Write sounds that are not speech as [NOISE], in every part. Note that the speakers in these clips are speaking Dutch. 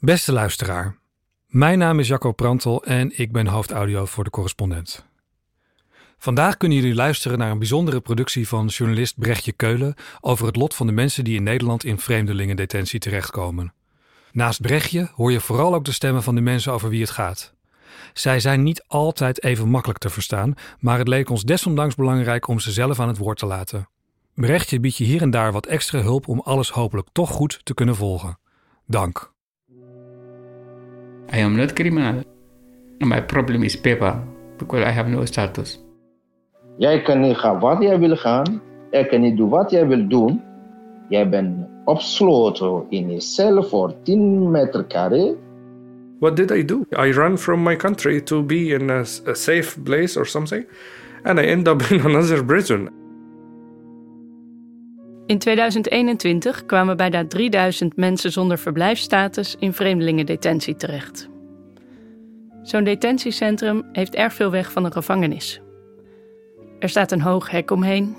Beste luisteraar, mijn naam is Jacco Prantel en ik ben hoofdaudio voor de correspondent. Vandaag kunnen jullie luisteren naar een bijzondere productie van journalist Brechtje Keulen over het lot van de mensen die in Nederland in vreemdelingendetentie terechtkomen. Naast Brechtje hoor je vooral ook de stemmen van de mensen over wie het gaat. Zij zijn niet altijd even makkelijk te verstaan, maar het leek ons desondanks belangrijk om ze zelf aan het woord te laten. Brechtje biedt je hier en daar wat extra hulp om alles hopelijk toch goed te kunnen volgen. Dank. I am not criminal. My problem is paper, because I have no status. Jij kan niet gaan wat jij wil gaan. Jij kan niet doen wat jij wil doen. Jij bent opgesloten in je cel voor 10 meter carré. What did I do? I ran from my country to be in a, a safe place or something, and I end up [LAUGHS] in another prison. In 2021 kwamen bijna 3000 mensen zonder verblijfsstatus in vreemdelingendetentie terecht. Zo'n detentiecentrum heeft erg veel weg van een gevangenis. Er staat een hoog hek omheen,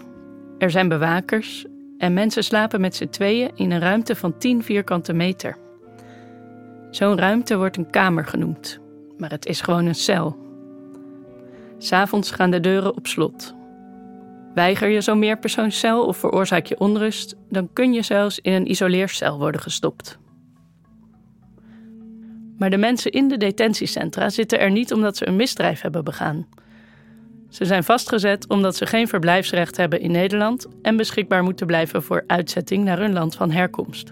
er zijn bewakers en mensen slapen met z'n tweeën in een ruimte van 10 vierkante meter. Zo'n ruimte wordt een kamer genoemd, maar het is gewoon een cel. S'avonds gaan de deuren op slot. Weiger je zo'n meerpersoonscel of veroorzaak je onrust, dan kun je zelfs in een isoleercel worden gestopt. Maar de mensen in de detentiecentra zitten er niet omdat ze een misdrijf hebben begaan. Ze zijn vastgezet omdat ze geen verblijfsrecht hebben in Nederland en beschikbaar moeten blijven voor uitzetting naar hun land van herkomst.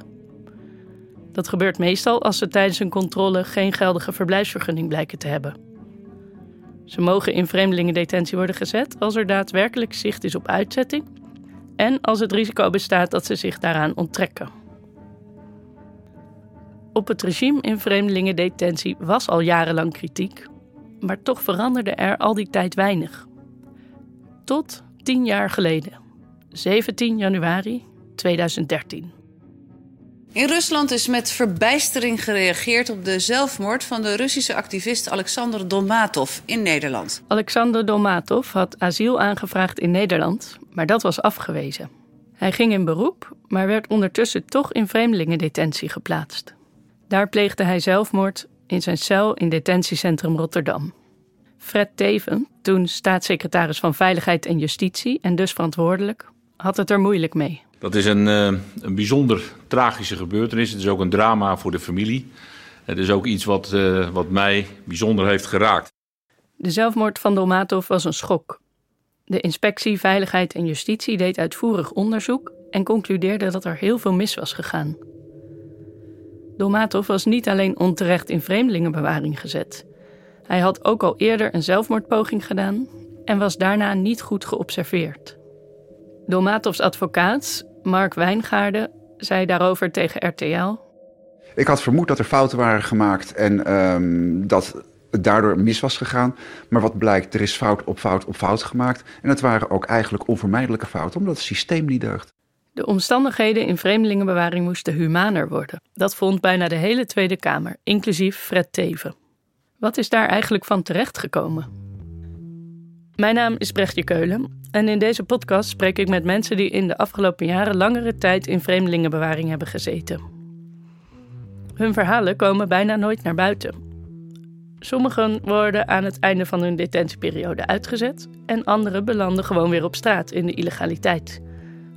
Dat gebeurt meestal als ze tijdens een controle geen geldige verblijfsvergunning blijken te hebben. Ze mogen in vreemdelingendetentie worden gezet als er daadwerkelijk zicht is op uitzetting en als het risico bestaat dat ze zich daaraan onttrekken. Op het regime in vreemdelingendetentie was al jarenlang kritiek, maar toch veranderde er al die tijd weinig. Tot tien jaar geleden, 17 januari 2013. In Rusland is met verbijstering gereageerd op de zelfmoord van de Russische activist Alexander Dolmatov in Nederland. Alexander Dolmatov had asiel aangevraagd in Nederland, maar dat was afgewezen. Hij ging in beroep, maar werd ondertussen toch in vreemdelingendetentie geplaatst. Daar pleegde hij zelfmoord in zijn cel in detentiecentrum Rotterdam. Fred Teven, toen staatssecretaris van Veiligheid en Justitie en dus verantwoordelijk, had het er moeilijk mee. Dat is een, uh, een bijzonder tragische gebeurtenis. Het is ook een drama voor de familie. Het is ook iets wat, uh, wat mij bijzonder heeft geraakt. De zelfmoord van Dolmatov was een schok. De inspectie Veiligheid en Justitie deed uitvoerig onderzoek en concludeerde dat er heel veel mis was gegaan. Dolmatov was niet alleen onterecht in vreemdelingenbewaring gezet. Hij had ook al eerder een zelfmoordpoging gedaan en was daarna niet goed geobserveerd. Dolmatovs advocaat, Mark Wijngaarden, zei daarover tegen RTL. Ik had vermoed dat er fouten waren gemaakt en um, dat het daardoor mis was gegaan. Maar wat blijkt, er is fout op fout op fout gemaakt. En het waren ook eigenlijk onvermijdelijke fouten, omdat het systeem niet deugt. De omstandigheden in vreemdelingenbewaring moesten humaner worden. Dat vond bijna de hele Tweede Kamer, inclusief Fred Teven. Wat is daar eigenlijk van terechtgekomen? Mijn naam is Brechtje Keulen en in deze podcast spreek ik met mensen die in de afgelopen jaren langere tijd in vreemdelingenbewaring hebben gezeten. Hun verhalen komen bijna nooit naar buiten. Sommigen worden aan het einde van hun detentieperiode uitgezet en anderen belanden gewoon weer op straat in de illegaliteit.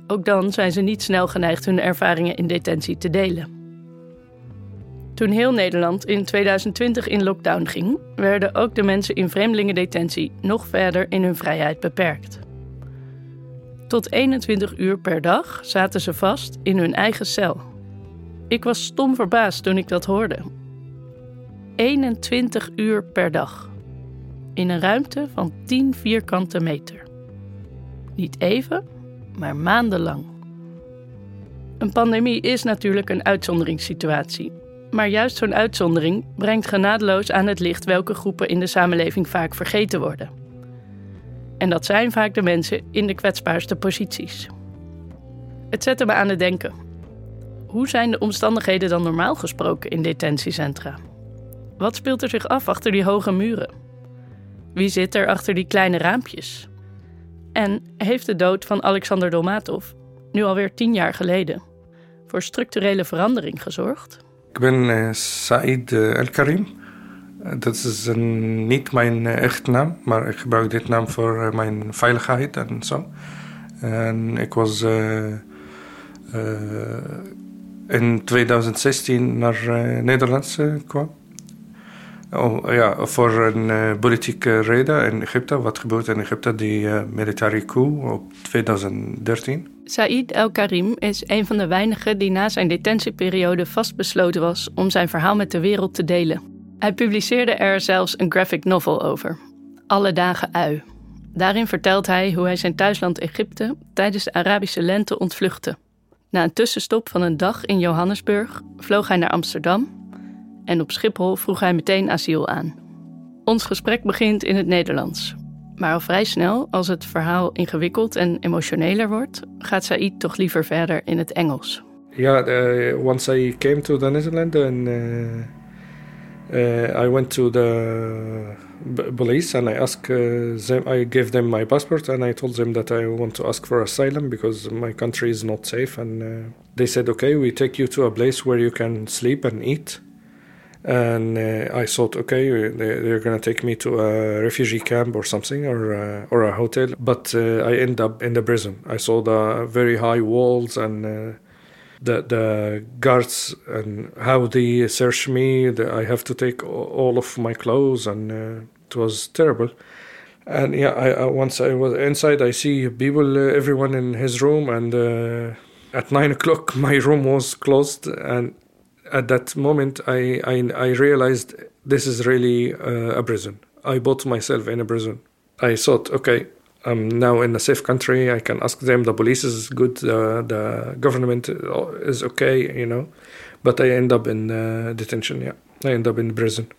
Ook dan zijn ze niet snel geneigd hun ervaringen in detentie te delen. Toen heel Nederland in 2020 in lockdown ging, werden ook de mensen in vreemdelingendetentie nog verder in hun vrijheid beperkt. Tot 21 uur per dag zaten ze vast in hun eigen cel. Ik was stom verbaasd toen ik dat hoorde. 21 uur per dag. In een ruimte van 10 vierkante meter. Niet even, maar maandenlang. Een pandemie is natuurlijk een uitzonderingssituatie. Maar juist zo'n uitzondering brengt genadeloos aan het licht welke groepen in de samenleving vaak vergeten worden. En dat zijn vaak de mensen in de kwetsbaarste posities. Het zette me aan het denken. Hoe zijn de omstandigheden dan normaal gesproken in detentiecentra? Wat speelt er zich af achter die hoge muren? Wie zit er achter die kleine raampjes? En heeft de dood van Alexander Dolmatov, nu alweer tien jaar geleden, voor structurele verandering gezorgd? Ik ben uh, Said El Karim. dat is een, niet mijn echte naam, maar ik gebruik dit naam voor mijn veiligheid en zo. En ik was in 2016 naar Nederland kwam. Oh, ja, voor een uh, politieke reden in Egypte. Wat gebeurt in Egypte, die uh, militaire coup op 2013. Said El-Karim is een van de weinigen die na zijn detentieperiode vastbesloten was om zijn verhaal met de wereld te delen. Hij publiceerde er zelfs een graphic novel over, Alle dagen ui. Daarin vertelt hij hoe hij zijn thuisland Egypte tijdens de Arabische lente ontvluchtte. Na een tussenstop van een dag in Johannesburg vloog hij naar Amsterdam en op Schiphol vroeg hij meteen asiel aan. Ons gesprek begint in het Nederlands. Maar al vrij snel, als het verhaal ingewikkeld en emotioneler wordt, gaat Said toch liever verder in het Engels. Ja, uh, once I came to the Netherlands and uh, uh, I went to the police and I asked them, I gave them my passport and I told them that I want to ask for asylum because my country is not safe and they said okay, we take you to a place where you can sleep and eat. And uh, I thought, okay, they're gonna take me to a refugee camp or something, or uh, or a hotel. But uh, I end up in the prison. I saw the very high walls and uh, the the guards and how they search me. The, I have to take all of my clothes, and uh, it was terrible. And yeah, I, I, once I was inside, I see people, uh, everyone in his room, and at nine o'clock [LAUGHS] my room was closed and at that moment, I, I, I realized this is really uh, a prison. I bought myself in a prison. I thought, okay, I'm now in a safe country. I can ask them. The police is good. Uh, the government is okay, you know. But I end up in uh, detention. Yeah, I end up in prison,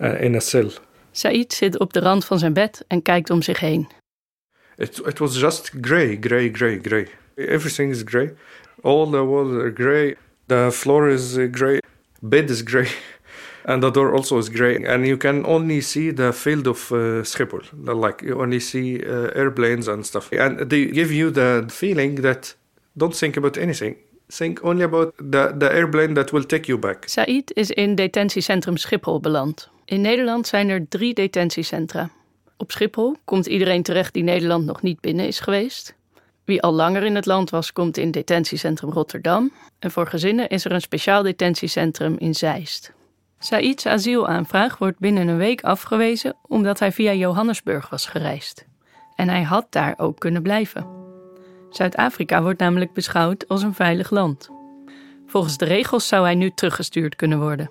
uh, in a cell. Said zit op de rand van zijn bed en kijkt om zich heen. It, it was just gray, gray, gray, gray. Everything is gray. All the walls are gray. The floor is gray, bed is gray, [LAUGHS] and the door also is gray. And you can only see the field of uh, Schiphol, like you only see uh, airplanes and stuff. And they give you the feeling that don't think about anything. Think only about the, the airplane that will take you back. Said is in detentiecentrum Schiphol beland. In Nederland zijn er drie detentiecentra. Op Schiphol komt iedereen terecht die Nederland nog niet binnen is geweest. Wie al langer in het land was, komt in detentiecentrum Rotterdam. En voor gezinnen is er een speciaal detentiecentrum in Zeist. Said's asielaanvraag wordt binnen een week afgewezen omdat hij via Johannesburg was gereisd. En hij had daar ook kunnen blijven. Zuid-Afrika wordt namelijk beschouwd als een veilig land. Volgens de regels zou hij nu teruggestuurd kunnen worden.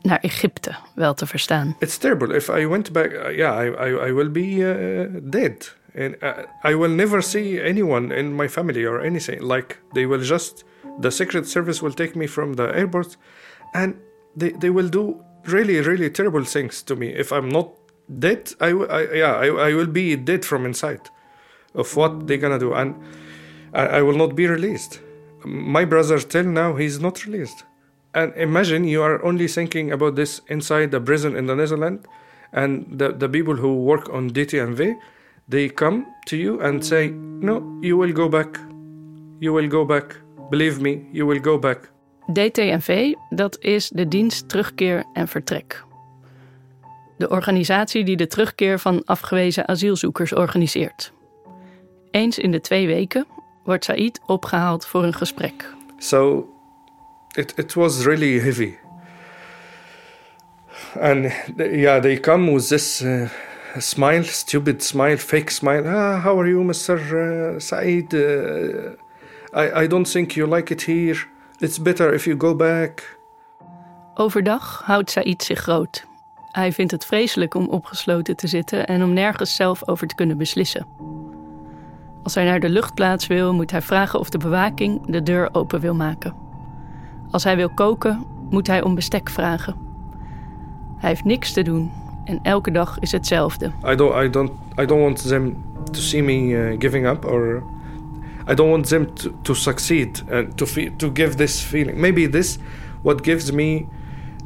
Naar Egypte, wel te verstaan. It's terrible. If I went back, uh, yeah, I, I, I will be uh, dead. And uh, I will never see anyone in my family or anything. Like they will just the Secret Service will take me from the airport, and they they will do really really terrible things to me if I'm not dead. I, I yeah I, I will be dead from inside of what they're gonna do, and I, I will not be released. My brother till now he's not released. And imagine you are only thinking about this inside the prison in the Netherlands, and the, the people who work on DTMV, they come to you and say, No, you will go back. You will go back. Believe me, you will go back. DTNV, dat is de dienst terugkeer en vertrek. De organisatie die de terugkeer van afgewezen asielzoekers organiseert. Eens in de twee weken wordt Said opgehaald voor een gesprek. So it, it was really heavy. And yeah, they come with this uh, smile, stupid smile, fake smile. Ah, how are you, Mr. Uh, Said? Uh, I, I don't think you like it here. It's better if you go back. Overdag houdt Said zich groot. Hij vindt het vreselijk om opgesloten te zitten en om nergens zelf over te kunnen beslissen. Als hij naar de luchtplaats wil, moet hij vragen of de bewaking de deur open wil maken. Als hij wil koken, moet hij om bestek vragen. Hij heeft niks te doen En elke dag is hetzelfde. I don't, I don't, I don't want them to see me uh, giving up or I don't want them to, to succeed and to feel, to give this feeling. Maybe this what gives me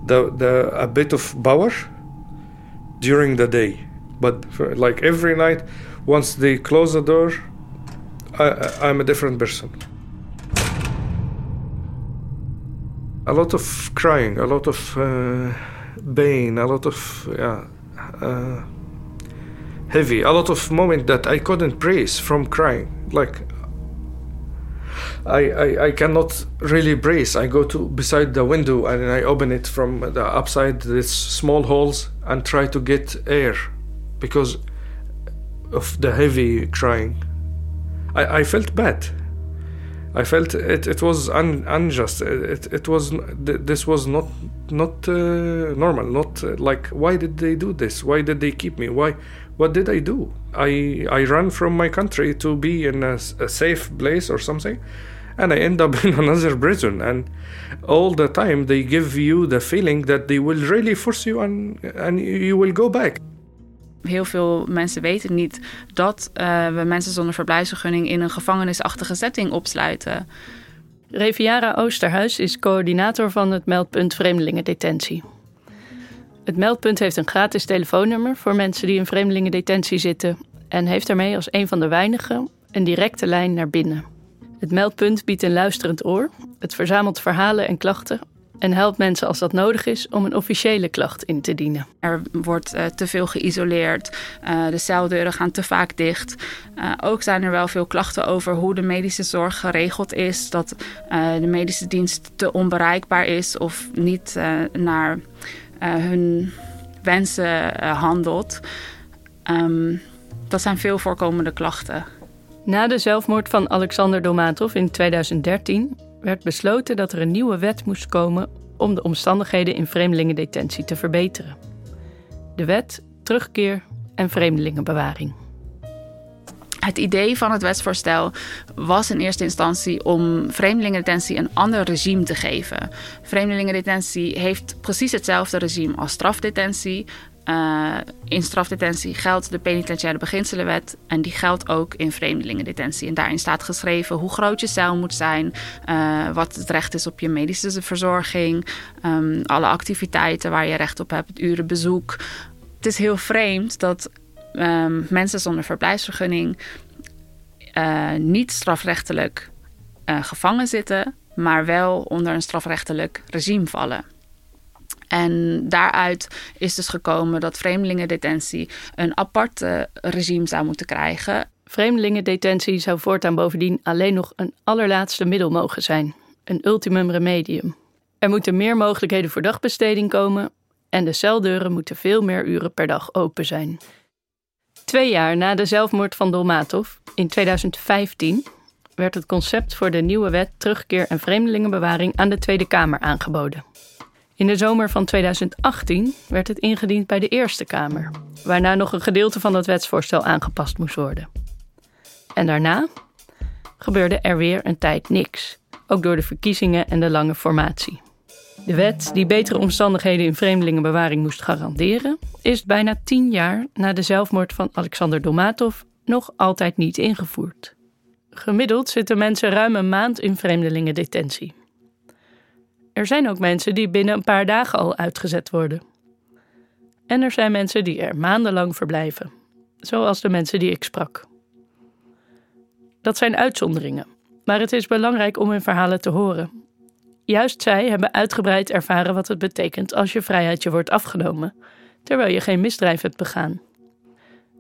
the the a bit of power during the day. But for, like every night, once they close the door, I, I'm a different person. A lot of crying, a lot of uh, pain, a lot of yeah, uh, heavy, a lot of moment that I couldn't brace from crying. Like I, I, I cannot really brace. I go to beside the window and I open it from the upside these small holes and try to get air because of the heavy crying. I, I felt bad. I felt it, it was un, unjust. It, it was this was not not uh, normal. Not uh, like why did they do this? Why did they keep me? Why? What did I do? I I ran from my country to be in a, a safe place or something, and I end up [LAUGHS] in another prison. And all the time they give you the feeling that they will really force you and and you will go back. Heel veel mensen weten niet dat uh, we mensen zonder verblijfsvergunning in een gevangenisachtige setting opsluiten. Reviara Oosterhuis is coördinator van het meldpunt Vreemdelingendetentie. Het meldpunt heeft een gratis telefoonnummer voor mensen die in vreemdelingendetentie zitten en heeft daarmee als een van de weinigen een directe lijn naar binnen. Het meldpunt biedt een luisterend oor, het verzamelt verhalen en klachten en helpt mensen als dat nodig is om een officiële klacht in te dienen. Er wordt uh, te veel geïsoleerd, uh, de celdeuren gaan te vaak dicht. Uh, ook zijn er wel veel klachten over hoe de medische zorg geregeld is, dat de medische dienst te onbereikbaar is of niet naar hun wensen handelt. Um, dat zijn veel voorkomende klachten. Na de zelfmoord van Alexander Domatov in 2013 werd besloten dat er een nieuwe wet moest komen om de omstandigheden in vreemdelingendetentie te verbeteren. De wet terugkeer en vreemdelingenbewaring. Het idee van het wetsvoorstel was in eerste instantie om vreemdelingendetentie een ander regime te geven. Vreemdelingendetentie heeft precies hetzelfde regime als strafdetentie. Uh, in strafdetentie geldt de penitentiaire beginselenwet en die geldt ook in vreemdelingendetentie. En daarin staat geschreven hoe groot je cel moet zijn, uh, wat het recht is op je medische verzorging, um, alle activiteiten waar je recht op hebt, urenbezoek. Het is heel vreemd dat um, mensen zonder verblijfsvergunning uh, niet strafrechtelijk gevangen zitten, maar wel onder een strafrechtelijk regime vallen. En daaruit is dus gekomen dat vreemdelingendetentie een apart regime zou moeten krijgen. Vreemdelingendetentie zou voortaan bovendien alleen nog een allerlaatste middel mogen zijn, een ultimum remedium. Er moeten meer mogelijkheden voor dagbesteding komen en de celdeuren moeten veel meer uren per dag open zijn. Twee jaar na de zelfmoord van Dolmatov, in 2015, werd het concept voor de nieuwe wet terugkeer en vreemdelingenbewaring aan de Tweede Kamer aangeboden. In de zomer van 2018 werd het ingediend bij de Eerste Kamer, waarna nog een gedeelte van dat wetsvoorstel aangepast moest worden. En daarna gebeurde er weer een tijd niks, ook door de verkiezingen en de lange formatie. De wet die betere omstandigheden in vreemdelingenbewaring moest garanderen, is bijna tien jaar na de zelfmoord van Alexander Dolmatov nog altijd niet ingevoerd. Gemiddeld zitten mensen ruim een maand in vreemdelingendetentie. Er zijn ook mensen die binnen een paar dagen al uitgezet worden. En er zijn mensen die er maandenlang verblijven, zoals de mensen die ik sprak. Dat zijn uitzonderingen, maar het is belangrijk om hun verhalen te horen. Juist zij hebben uitgebreid ervaren wat het betekent als je vrijheid je wordt afgenomen, terwijl je geen misdrijf hebt begaan.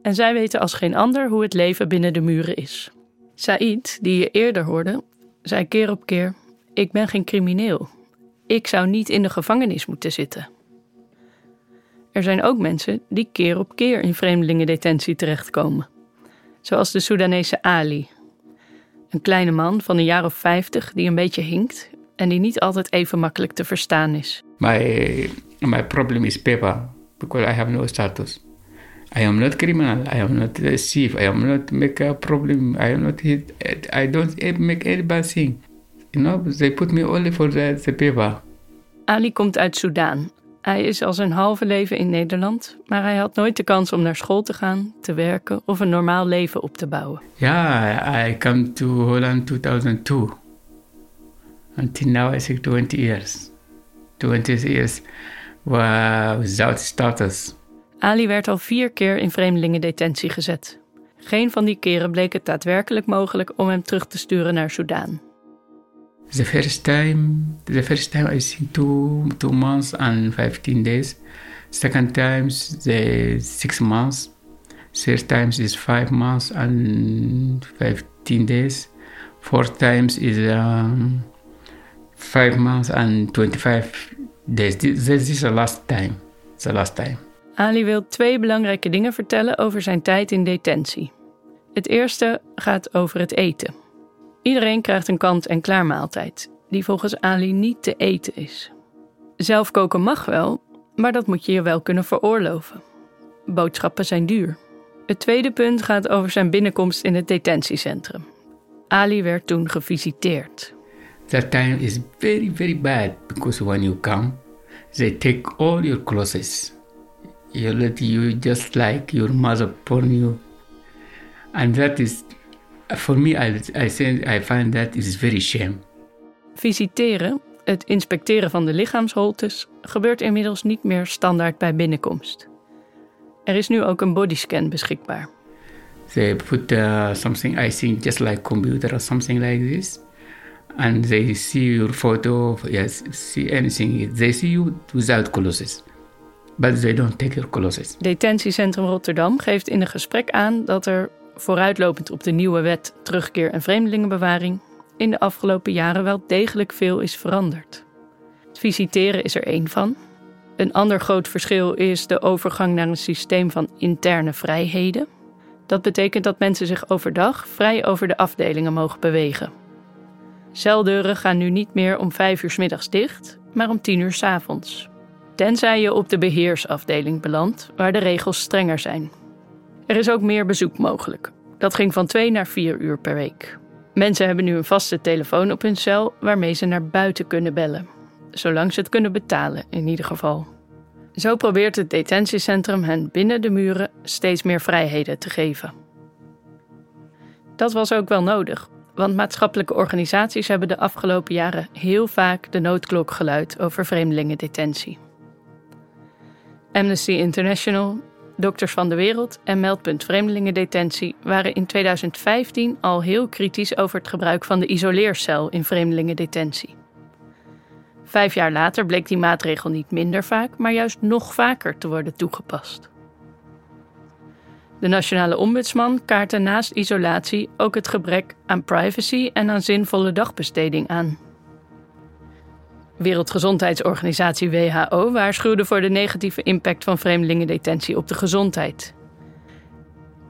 En zij weten als geen ander hoe het leven binnen de muren is. Said, die je eerder hoorde, zei keer op keer: Ik ben geen crimineel. Ik zou niet in de gevangenis moeten zitten. Er zijn ook mensen die keer op keer in vreemdelingendetentie terechtkomen. Zoals de Soedanese Ali. Een kleine man van een jaar of vijftig die een beetje hinkt en die niet altijd even makkelijk te verstaan is. My, my problem is paper, because I have no status. I am not criminal. I am not a thief. I am not make a problem. I am not hit. I don't make any bad thing. You know, they put me only for the, the paper. Ali komt uit Soudaan. Hij is al zijn halve leven in Nederland, maar hij had nooit de kans om naar school te gaan, te werken of een normaal leven op te bouwen. Ja, I came to Holland 2002. Until now I think 20 years. 20 years without status. Ali werd al vier keer in vreemdelingendetentie gezet. Geen van die keren bleek het daadwerkelijk mogelijk om hem terug te sturen naar Soudaan. The first time, the first time I see two two months and 15 days. Second times the six months. Third times is five months and 15 days. Fourth times is um, five months and 25 days. This, is the last time. The last time. Ali wil twee belangrijke dingen vertellen over zijn tijd in detentie. Het eerste gaat over het eten. Iedereen krijgt een kant-en-klaar maaltijd, die volgens Ali niet te eten is. Zelf koken mag wel, maar dat moet je je wel kunnen veroorloven. Boodschappen zijn duur. Het tweede punt gaat over zijn binnenkomst in het detentiecentrum. Ali werd toen gevisiteerd. That time is very, very bad because when you come, they take all your clothes. You let you just like your mother born you. And that is, for me, I, I, think, I find that is very shame. Visiteren, het inspecteren van de lichaamsholtes, gebeurt inmiddels niet meer standaard bij binnenkomst. Er is nu ook een bodyscan beschikbaar. They put uh, something, I think, just like computer or something like this. And they see your photo, yes, see anything. They see you without clothes. But they don't take your clothes. Detentiecentrum Rotterdam geeft in een gesprek aan dat er, vooruitlopend op de nieuwe wet terugkeer en vreemdelingenbewaring, in de afgelopen jaren wel degelijk veel is veranderd. Het visiteren is er één van. Een ander groot verschil is de overgang naar een systeem van interne vrijheden. Dat betekent dat mensen zich overdag vrij over de afdelingen mogen bewegen. Celdeuren gaan nu niet meer om vijf uur 's middags dicht, maar om tien uur 's avonds. Tenzij je op de beheersafdeling belandt, waar de regels strenger zijn. Er is ook meer bezoek mogelijk. Dat ging van twee naar vier uur per week. Mensen hebben nu een vaste telefoon op hun cel waarmee ze naar buiten kunnen bellen. Zolang ze het kunnen betalen, in ieder geval. Zo probeert het detentiecentrum hen binnen de muren steeds meer vrijheden te geven. Dat was ook wel nodig, want maatschappelijke organisaties hebben de afgelopen jaren heel vaak de noodklok geluid over vreemdelingendetentie. Amnesty International, Dokters van de Wereld en Meldpunt Vreemdelingendetentie waren in 2015 al heel kritisch over het gebruik van de isoleercel in vreemdelingendetentie. Vijf jaar later bleek die maatregel niet minder vaak, maar juist nog vaker te worden toegepast. De Nationale Ombudsman kaartte naast isolatie ook het gebrek aan privacy en aan zinvolle dagbesteding aan. Wereldgezondheidsorganisatie WHO waarschuwde voor de negatieve impact van vreemdelingendetentie op de gezondheid.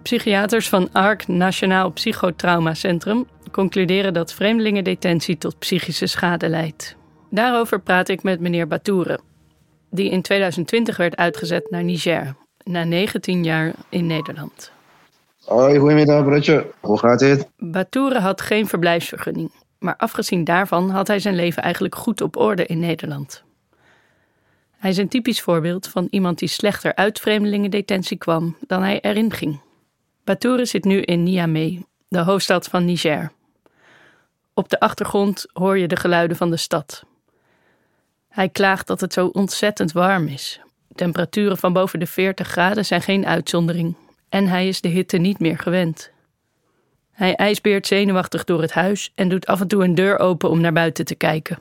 Psychiaters van ARC Nationaal Psychotrauma Centrum concluderen dat vreemdelingendetentie tot psychische schade leidt. Daarover praat ik met meneer Batoure, die in 2020 werd uitgezet naar Niger, na 19 jaar in Nederland. Hoi, goedemiddag broertje. Hoe gaat het? Batoure had geen verblijfsvergunning, maar afgezien daarvan had hij zijn leven eigenlijk goed op orde in Nederland. Hij is een typisch voorbeeld van iemand die slechter uit vreemdelingendetentie kwam dan hij erin ging. Batoure zit nu in Niamey, de hoofdstad van Niger. Op de achtergrond hoor je de geluiden van de stad. Hij klaagt dat het zo ontzettend warm is. Temperaturen van boven de 40 graden zijn geen uitzondering en hij is de hitte niet meer gewend. Hij ijsbeert zenuwachtig door het huis en doet af en toe een deur open om naar buiten te kijken.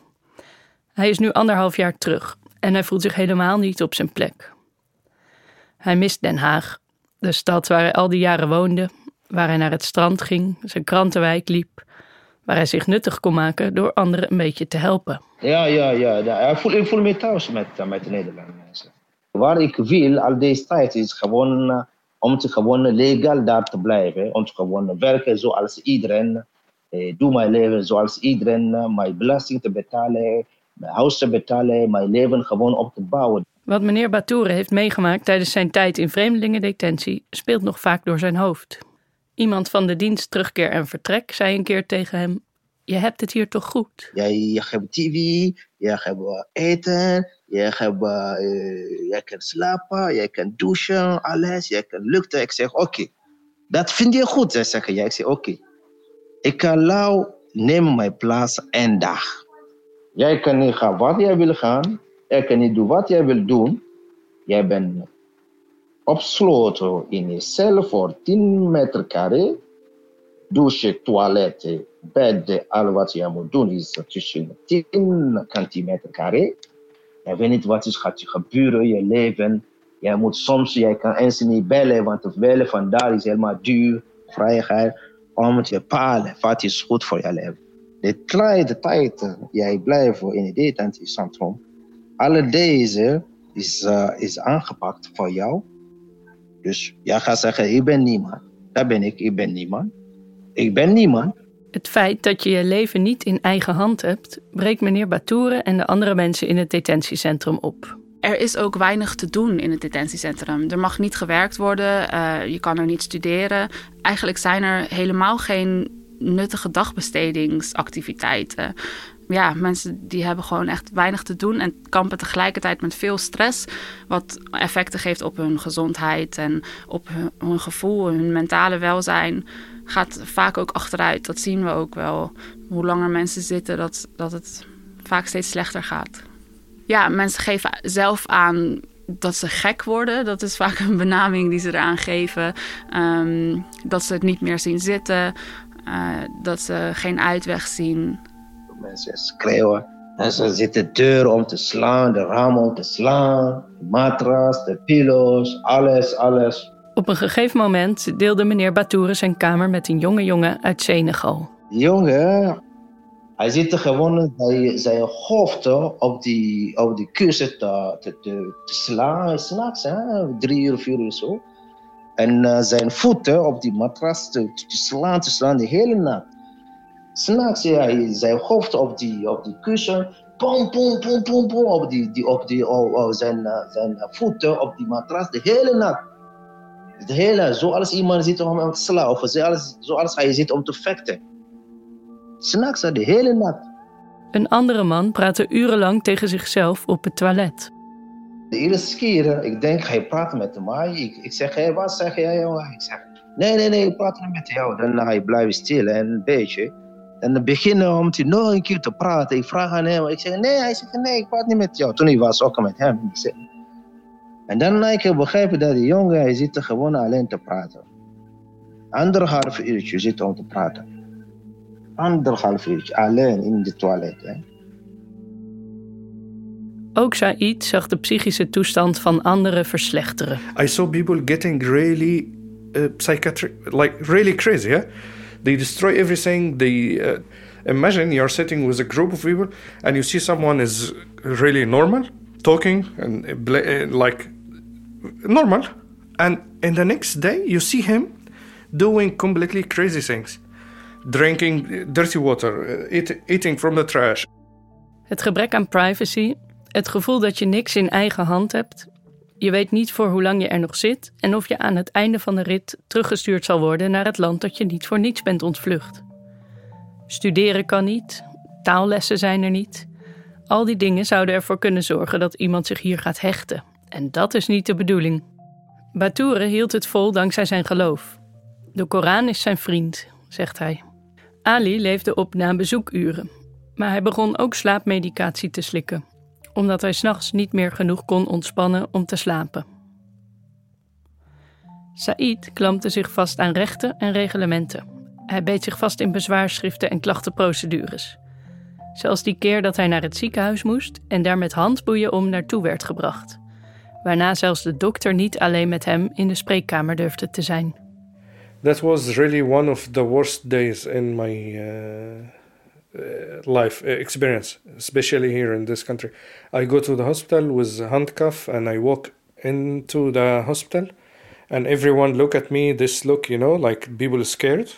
Hij is nu anderhalf jaar terug en hij voelt zich helemaal niet op zijn plek. Hij mist Den Haag, de stad waar hij al die jaren woonde, waar hij naar het strand ging, zijn krantenwijk liep, waar hij zich nuttig kon maken door anderen een beetje te helpen. Ja, ja, ja. ja. Ik, voel, ik voel me thuis met, eh, met de Nederlandse Waar ik wil al deze tijd is gewoon uh, om te gewoon legaal daar te blijven. Om te gewoon werken zoals iedereen. Eh, doe mijn leven zoals iedereen. Uh, mijn belasting te betalen, mijn huis te betalen, mijn leven gewoon op te bouwen. Wat meneer Batoure heeft meegemaakt tijdens zijn tijd in vreemdelingendetentie speelt nog vaak door zijn hoofd. Iemand van de dienst terugkeer en vertrek zei een keer tegen hem: Je hebt het hier toch goed? Ja, je hebt tv, je hebt eten, je, hebt, uh, je kan slapen, je kan douchen, alles, je kan luchten. Ik zeg: Oké, dat vind je goed. Ze zeggen: Ja, ik zeg: Oké, ik kan jou neem mijn plaats één dag. Jij kan niet gaan wat jij wil gaan, jij kan niet doen wat jij wil doen. Jij bent opsloten in je cel voor 10 meter carré. Douche, toilet, bed, al wat je moet doen is tussen 10 centimeter. Je weet niet wat is gaat je gebeuren, je leven. Je moet soms, jij kan eens niet bellen, want het bellen vandaar is helemaal duur, vrijheid, om te bepalen wat is goed voor je leven. De kleine tijd, jij blijft in het detentiecentrum, alle deze is, uh, is aangepakt voor jou. Dus jij gaat zeggen, ik ben niemand. Dat ben ik, ik ben niemand. Ik ben niemand. Het feit dat je je leven niet in eigen hand hebt, breekt meneer Batoure en de andere mensen in het detentiecentrum op. Er is ook weinig te doen in het detentiecentrum. Er mag niet gewerkt worden, uh, je kan er niet studeren. Eigenlijk zijn er helemaal geen nuttige dagbestedingsactiviteiten. Ja, mensen die hebben gewoon echt weinig te doen en kampen tegelijkertijd met veel stress, wat effecten geeft op hun gezondheid en op hun, hun gevoel, hun mentale welzijn gaat vaak ook achteruit. Dat zien we ook wel. Hoe langer mensen zitten, dat, dat het vaak steeds slechter gaat. Ja, mensen geven zelf aan dat ze gek worden. Dat is vaak een benaming die ze eraan geven. Um, dat ze het niet meer zien zitten. Uh, dat ze geen uitweg zien. Mensen schreeuwen. En ze zitten deur om te slaan, de ramen om te slaan, de matras, de pillows, alles, alles. Op een gegeven moment deelde meneer Batoure zijn kamer met een jonge jongen uit Senegal. Jongen, hij zit gewoon zijn hoofd op die, op die kussen te, te, te, slaan, s'nachts, drie uur, vier uur zo. En uh, zijn voeten op die matras te, slaan, te slaan, de hele nacht. S'nachts, ja, zijn hoofd op die, op die kussen, pom, pom, pom, pom, pom, op, die, die, op die, oh, oh, zijn, uh, zijn voeten op die matras, de hele nacht. De hele, zoals iemand zit om te slaan, of zoals, zoals hij zit om te vechten. S'nachts, de hele nacht. Een andere man praatte urenlang tegen zichzelf op het toilet. De eerste keer, ik denk, hij praat met mij. Ik, ik zeg, hey, wat zeg jij, jongen? Ik zeg, nee, nee, nee, ik praat niet met jou. Dan hij blijft stil en een beetje. En dan beginnen om te nog een keer te praten. Ik vraag aan hem, ik zeg, nee, hij zegt, nee, ik praat niet met jou. Toen hij was ook met hem. Ik zeg, en dan lijkt ik begrijpen dat die jongen, hij zit gewoon alleen te praten. Anderhalf uurtje zit om te praten. Anderhalf uurtje, alleen in de toilet. Hè. Ook Said zag de psychische toestand van anderen verslechteren. I saw people getting really uh, psychiatric, like really crazy. Yeah? They destroy everything. They uh, imagine you're sitting with a group of people and you see someone is really normal, talking and uh, like normal. And in the next day, you see him doing completely crazy things. Drinking dirty water, eat, eating from the trash. Het gebrek aan privacy, het gevoel dat je niks in eigen hand hebt. Je weet niet voor hoe lang je er nog zit en of je aan het einde van de rit teruggestuurd zal worden naar het land dat je niet voor niets bent ontvlucht. Studeren kan niet, taallessen zijn er niet. Al die dingen zouden ervoor kunnen zorgen dat iemand zich hier gaat hechten en dat is niet de bedoeling. Batoure hield het vol dankzij zijn geloof. De Koran is zijn vriend, zegt hij. Ali leefde op na bezoekuren, maar hij begon ook slaapmedicatie te slikken, omdat hij s'nachts niet meer genoeg kon ontspannen om te slapen. Said klampte zich vast aan rechten en reglementen. Hij beet zich vast in bezwaarschriften en klachtenprocedures. Zelfs die keer dat hij naar het ziekenhuis moest en daar met handboeien om naartoe werd gebracht waarna zelfs de dokter niet alleen met hem in de spreekkamer durfde te zijn. That was really one of the worst days in my uh, uh life uh, experience, especially here in this country. I go to the hospital with a handcuff and I walk into the hospital and everyone look at me this look, you know, like people scared.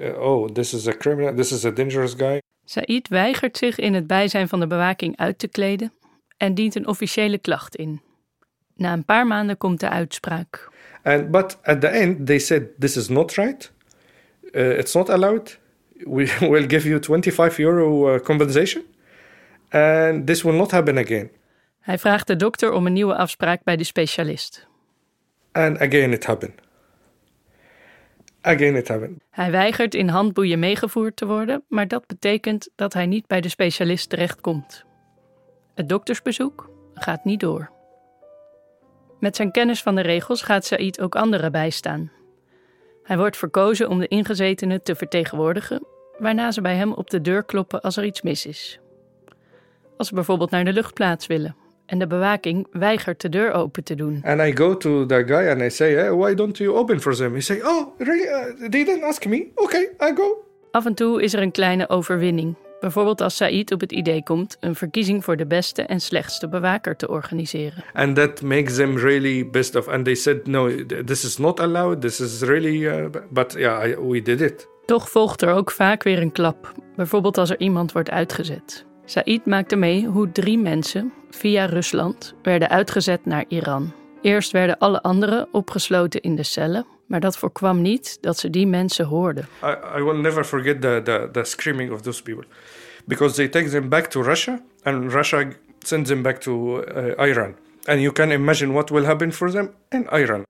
Oh, this is a criminal, this is a dangerous guy. Said weigert zich in het bijzijn van de bewaking uit te kleden en dient een officiële klacht in. Na een paar maanden komt de uitspraak. And but at the end they said this is not right. Uh, it's not allowed. We [LAUGHS] will give you 25 euro uh, compensation. And this will not happen again. Hij vraagt de dokter om een nieuwe afspraak bij de specialist. And again it happened. Again it happened. Hij weigert in handboeien meegevoerd te worden, maar dat betekent dat hij niet bij de specialist terechtkomt. Het doktersbezoek gaat niet door. Met zijn kennis van de regels gaat Said ook anderen bijstaan. Hij wordt verkozen om de ingezetenen te vertegenwoordigen waarna ze bij hem op de deur kloppen als er iets mis is. Als ze bijvoorbeeld naar de luchtplaats willen en de bewaking weigert de deur open te doen. And I go to the guy and I say, hey, why don't you open for them? He say, oh, really? Uh, they didn't ask me. Okay, I go. Af en toe is er een kleine overwinning. Bijvoorbeeld als Said op het idee komt een verkiezing voor de beste en slechtste bewaker te organiseren. And that makes them really pissed off. And they said, no, this is not allowed. This is really, uh, but yeah, we did it. Toch volgt er ook vaak weer een klap. Bijvoorbeeld als er iemand wordt uitgezet. Said maakte mee hoe drie mensen via Rusland werden uitgezet naar Iran. Eerst werden alle anderen opgesloten in de cellen, maar dat voorkwam niet dat ze die mensen hoorden. I, I will never forget the, the, the screaming of those people. Because they take them back to Russia and Russia sends them back to uh, Iran. And you can imagine what will happen for them in Iran.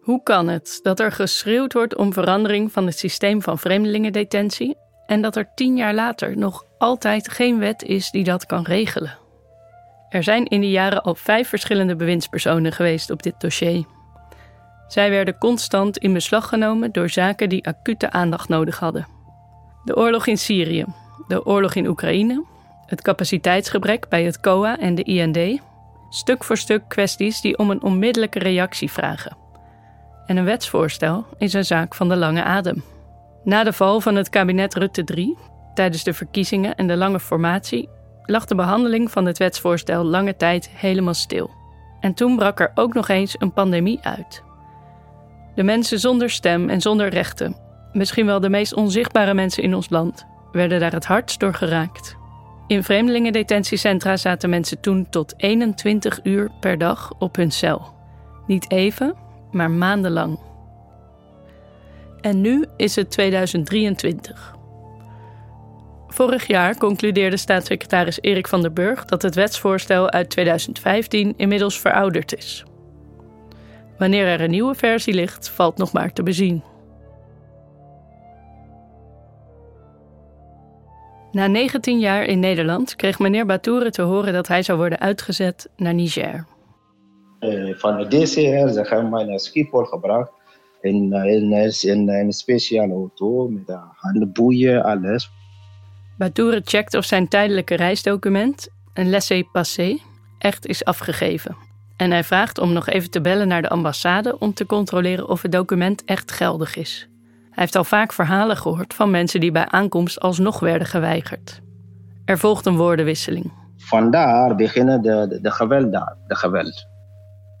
Hoe kan het dat er geschreeuwd wordt om verandering van het systeem van vreemdelingendetentie en dat er tien jaar later nog altijd geen wet is die dat kan regelen? Er zijn in die jaren al vijf verschillende bewindspersonen geweest op dit dossier. Zij werden constant in beslag genomen door zaken die acute aandacht nodig hadden. De oorlog in Syrië, de oorlog in Oekraïne, het capaciteitsgebrek bij het COA en de IND, stuk voor stuk kwesties die om een onmiddellijke reactie vragen. En een wetsvoorstel is een zaak van de lange adem. Na de val van het kabinet Rutte 3, tijdens de verkiezingen en de lange formatie, lag de behandeling van het wetsvoorstel lange tijd helemaal stil. En toen brak er ook nog eens een pandemie uit. De mensen zonder stem en zonder rechten, misschien wel de meest onzichtbare mensen in ons land, werden daar het hardst door geraakt. In vreemdelingendetentiecentra zaten mensen toen tot 21 uur per dag op hun cel. Niet even, maar maandenlang. En nu is het 2023. Vorig jaar concludeerde staatssecretaris Erik van der Burg dat het wetsvoorstel uit 2015 inmiddels verouderd is. Wanneer er een nieuwe versie ligt, valt nog maar te bezien. Na 19 jaar in Nederland kreeg meneer Batoure te horen dat hij zou worden uitgezet naar Niger. Uh, van de DCR ze hebben mij naar Schiphol gebracht. In, in, in, een speciale auto met handboeien, alles. Batoure checkt of zijn tijdelijke reisdocument, een laissez-passer, echt is afgegeven. En hij vraagt om nog even te bellen naar de ambassade om te controleren of het document echt geldig is. Hij heeft al vaak verhalen gehoord van mensen die bij aankomst alsnog werden geweigerd. Er volgt een woordenwisseling. Vandaar beginnen de, de, de geweld daar, de geweld.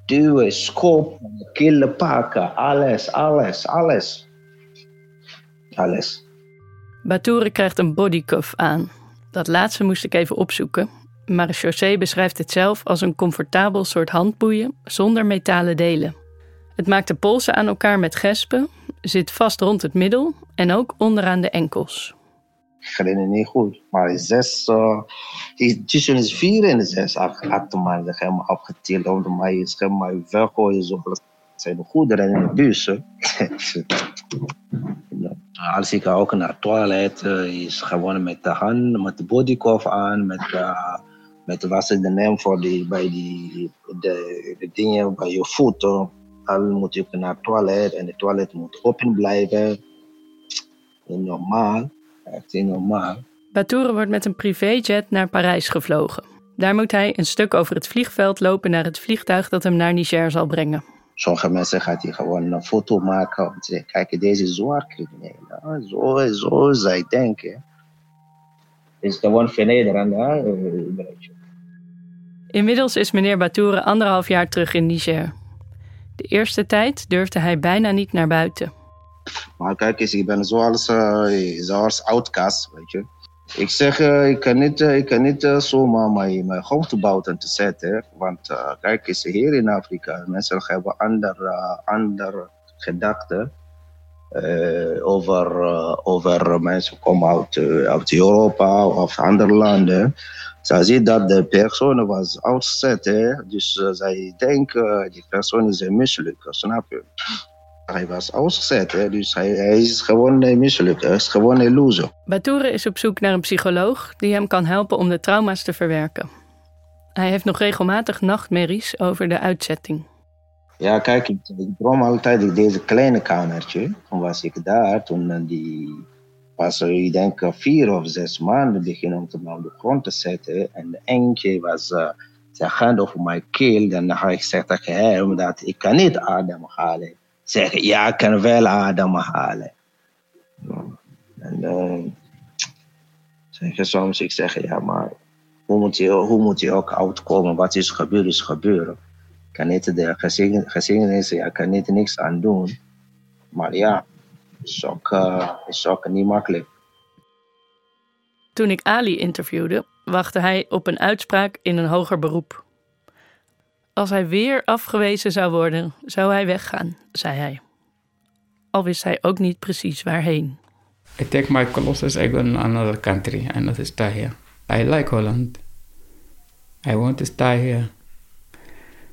Duwen, schoppen, killen, pakken, alles, alles, alles. Alles. Batoure krijgt een bodycuff aan. Dat laatste moest ik even opzoeken. Maar José beschrijft het zelf als een comfortabel soort handboeien zonder metalen delen. Het maakt de polsen aan elkaar met gespen, zit vast rond het middel en ook onderaan de enkels. Ik herinner niet goed, maar zes, uh, tussen de vier en de zes achter mij ze helemaal afgetild. Onder mij is helemaal weggooien. Zo. Dat zijn de goederen in de bussen. [LAUGHS] Als ik gewoon met de naam voor die, bij die, de, de dingen bij je voeten. Dan moet je naar het toilet en het toilet moet open blijven. Normaal, echt normaal. Wordt met een privéjet naar Parijs gevlogen. Daar moet hij een stuk over het vliegveld lopen naar het vliegtuig dat hem naar Niger zal brengen. Sommige mensen gaat hij gewoon een foto maken om te zeggen, kijk, deze is zwaar crimineel. Zo, zo zij denken. Het is gewoon vernederend. Hè? Inmiddels is meneer Batoure anderhalf jaar terug in Niger. De eerste tijd durfde hij bijna niet naar buiten. Maar kijk eens, ik ben zoals, uh, zoals outcast, weet je. Ik zeg, uh, ik kan niet, uh, ik kan niet zomaar mijn, mijn hoofd buiten te zetten. Want kijk eens, hier in Afrika, mensen hebben andere, andere gedachten. Over, over mensen komen uit, uit Europa of andere landen. Zij ziet dat de persoon was uitgezet, dus zij denken die persoon is mislukken, snap je? Hij was uitgezet, dus hij, is gewoon mislukt. Hij is gewoon een loser. Batoure is op zoek naar een psycholoog die hem kan helpen om de trauma's te verwerken. Hij heeft nog regelmatig nachtmerries over de uitzetting. Ja, kijk, ik, ik droom altijd in deze kleine kamertje. Toen was ik daar, toen die pas, ik denk, vier of zes maanden beginnen om te op de grond te zetten. En eentje was uh, zijn hand over mijn keel. Dan ga ik zeggen tegen hem dat ik kan niet ademhalen. Zeggen, ja, ik kan wel ademhalen. En uh, zeg soms, ik zeg, ja, maar hoe moet je, hoe moet je ook uitkomen? Wat is gebeurd, is gebeurd. Ik kan niet de geschiedenis, ja, ik kan niet niks aan doen. Maar ja, is ook, uh, is ook niet makkelijk. Toen ik Ali interviewde, wachtte hij op een uitspraak in een hoger beroep. Als hij weer afgewezen zou worden, zou hij weggaan, zei hij. Al wist hij ook niet precies waarheen. I take my clothes, I go to another country. I not stay here. I like Holland. I want to stay here.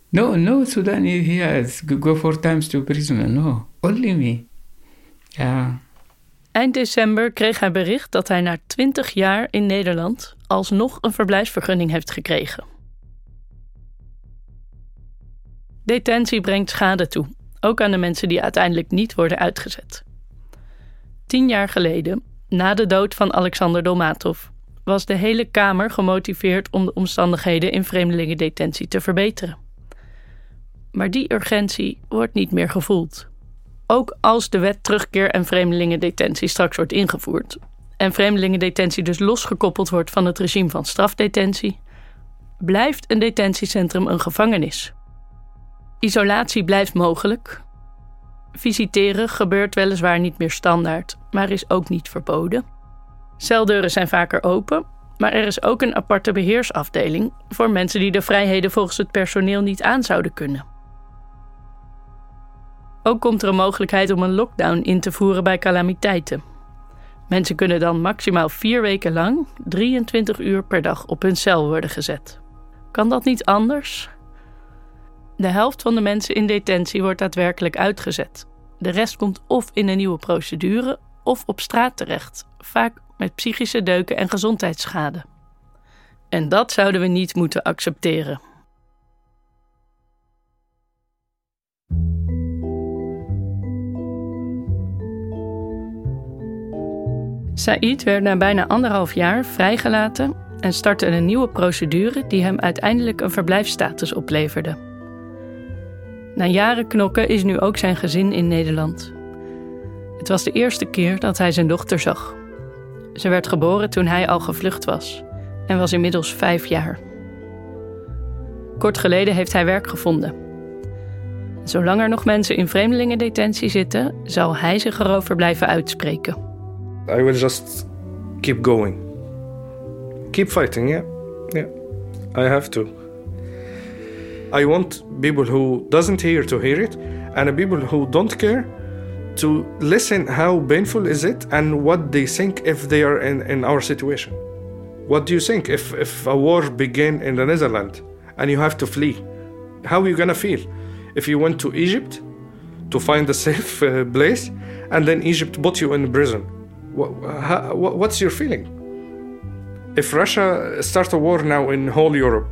No, no Sudanese here. Go four times to prison. No, only me. Ja. Eind december kreeg hij bericht dat hij na 20 jaar in Nederland alsnog een verblijfsvergunning heeft gekregen. Detentie brengt schade toe, ook aan de mensen die uiteindelijk niet worden uitgezet. Tien jaar geleden, na de dood van Alexander Dolmatov, was de hele Kamer gemotiveerd om de omstandigheden in vreemdelingendetentie te verbeteren. Maar die urgentie wordt niet meer gevoeld. Ook als de wet terugkeer en vreemdelingendetentie straks wordt ingevoerd en vreemdelingendetentie dus losgekoppeld wordt van het regime van strafdetentie, blijft een detentiecentrum een gevangenis. Isolatie blijft mogelijk. Visiteren gebeurt weliswaar niet meer standaard, maar is ook niet verboden. Celdeuren zijn vaker open, maar er is ook een aparte beheersafdeling voor mensen die de vrijheden volgens het personeel niet aan zouden kunnen. Ook komt er een mogelijkheid om een lockdown in te voeren bij calamiteiten. Mensen kunnen dan maximaal vier weken lang 23 uur per dag op hun cel worden gezet. Kan dat niet anders? De helft van de mensen in detentie wordt daadwerkelijk uitgezet. De rest komt of in een nieuwe procedure of op straat terecht, vaak met psychische deuken en gezondheidsschade. En dat zouden we niet moeten accepteren. Said werd na bijna anderhalf jaar vrijgelaten en startte een nieuwe procedure die hem uiteindelijk een verblijfsstatus opleverde. Na jaren knokken is nu ook zijn gezin in Nederland. Het was de eerste keer dat hij zijn dochter zag. Ze werd geboren toen hij al gevlucht was en was inmiddels vijf jaar. Kort geleden heeft hij werk gevonden. Zolang er nog mensen in vreemdelingendetentie zitten, zal hij zich erover blijven uitspreken. I will just keep going. Keep fighting, yeah. Yeah. I have to. I want people who doesn't hear to hear it and people who don't care to listen how painful is it and what they think if they are in, in our situation. What do you think if, if a war begin in the Netherlands and you have to flee? How are you gonna feel? If you went to Egypt to find a safe [LAUGHS] uh, place and then Egypt put you in prison what's your feeling? If Russia start a war now in whole Europe,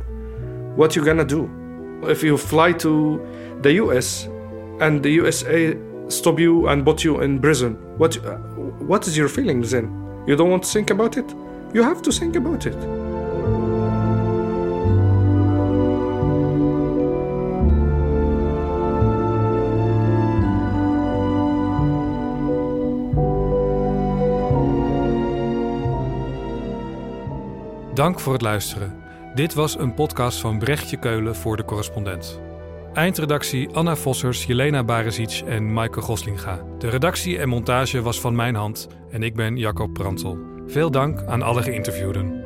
what you gonna do? If you fly to the US and the USA stop you and put you in prison, what what is your feelings then? You don't want to think about it? You have to think about it. Dank voor het luisteren. Dit was een podcast van Brechtje Keulen voor de correspondent. Eindredactie Anna Vossers, Jelena Barezic en Maaike Goslinga. De redactie en montage was van mijn hand en ik ben Jacob Prantel. Veel dank aan alle geïnterviewden.